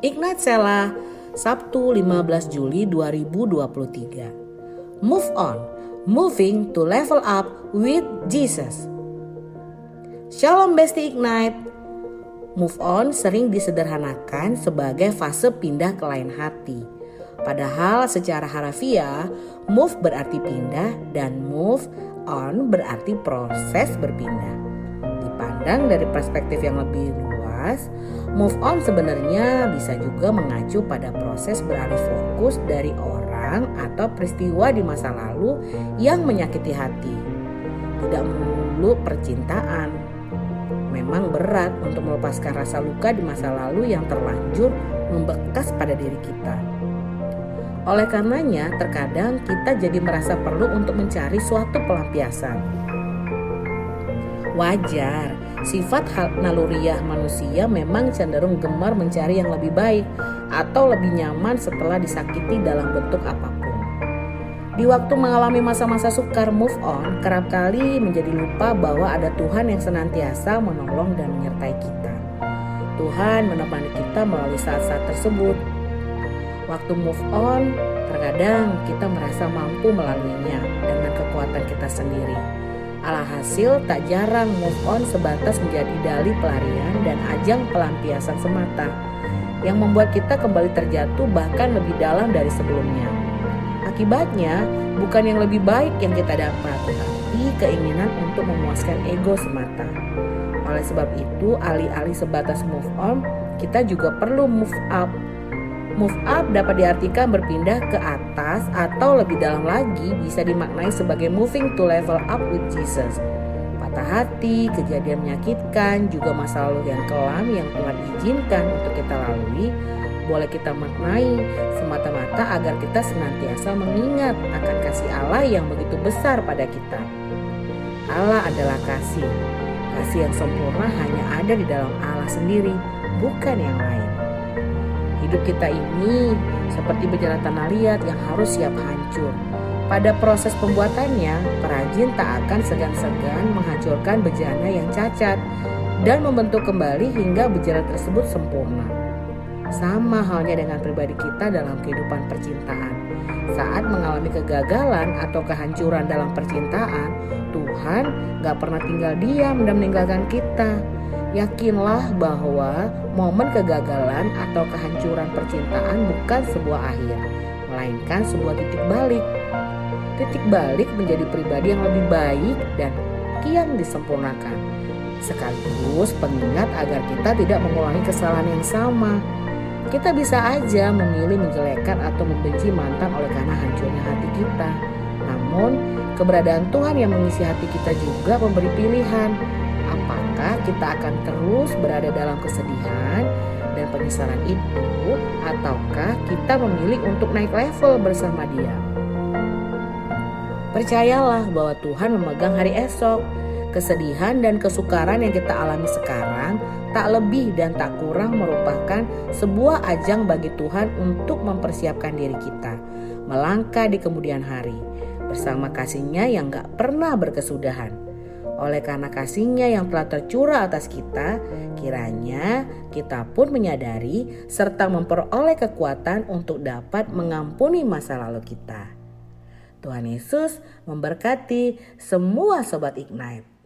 Ignite Sela, Sabtu 15 Juli 2023. Move on, moving to level up with Jesus. Shalom Besti Ignite. Move on sering disederhanakan sebagai fase pindah ke lain hati. Padahal secara harafiah, move berarti pindah dan move on berarti proses berpindah. Dipandang dari perspektif yang lebih move on sebenarnya bisa juga mengacu pada proses beralih fokus dari orang atau peristiwa di masa lalu yang menyakiti hati. Tidak melulu percintaan. Memang berat untuk melepaskan rasa luka di masa lalu yang terlanjur membekas pada diri kita. Oleh karenanya, terkadang kita jadi merasa perlu untuk mencari suatu pelampiasan. Wajar, sifat hal naluriah manusia memang cenderung gemar mencari yang lebih baik atau lebih nyaman setelah disakiti dalam bentuk apa pun. Di waktu mengalami masa-masa sukar move on, kerap kali menjadi lupa bahwa ada Tuhan yang senantiasa menolong dan menyertai kita. Tuhan menemani kita melalui saat-saat tersebut Waktu move on, terkadang kita merasa mampu melaluinya dengan kekuatan kita sendiri. Alhasil tak jarang move on sebatas menjadi dalih pelarian dan ajang pelampiasan semata yang membuat kita kembali terjatuh bahkan lebih dalam dari sebelumnya. Akibatnya bukan yang lebih baik yang kita dapat, tapi keinginan untuk memuaskan ego semata. Oleh sebab itu, alih-alih sebatas move on, kita juga perlu move up Move up dapat diartikan berpindah ke atas atau lebih dalam lagi bisa dimaknai sebagai moving to level up with Jesus. Patah hati, kejadian menyakitkan, juga masa lalu yang kelam yang Tuhan izinkan untuk kita lalui, boleh kita maknai semata-mata agar kita senantiasa mengingat akan kasih Allah yang begitu besar pada kita. Allah adalah kasih. Kasih yang sempurna hanya ada di dalam Allah sendiri, bukan yang lain. Hidup kita ini seperti berjalan tanah liat yang harus siap hancur. Pada proses pembuatannya, perajin tak akan segan-segan menghancurkan bejana yang cacat dan membentuk kembali hingga bejana tersebut sempurna. Sama halnya dengan pribadi kita dalam kehidupan percintaan. Saat mengalami kegagalan atau kehancuran dalam percintaan, Tuhan gak pernah tinggal diam dan meninggalkan kita Yakinlah bahwa momen kegagalan atau kehancuran percintaan bukan sebuah akhir, melainkan sebuah titik balik. Titik balik menjadi pribadi yang lebih baik dan kian disempurnakan. Sekaligus pengingat agar kita tidak mengulangi kesalahan yang sama. Kita bisa aja memilih menjelekkan atau membenci mantan oleh karena hancurnya hati kita. Namun, keberadaan Tuhan yang mengisi hati kita juga memberi pilihan Apakah kita akan terus berada dalam kesedihan dan penyesalan itu ataukah kita memilih untuk naik level bersama dia? Percayalah bahwa Tuhan memegang hari esok. Kesedihan dan kesukaran yang kita alami sekarang tak lebih dan tak kurang merupakan sebuah ajang bagi Tuhan untuk mempersiapkan diri kita melangkah di kemudian hari bersama kasihnya yang gak pernah berkesudahan. Oleh karena kasihnya yang telah tercurah atas kita, kiranya kita pun menyadari serta memperoleh kekuatan untuk dapat mengampuni masa lalu kita. Tuhan Yesus memberkati semua sobat Ignite.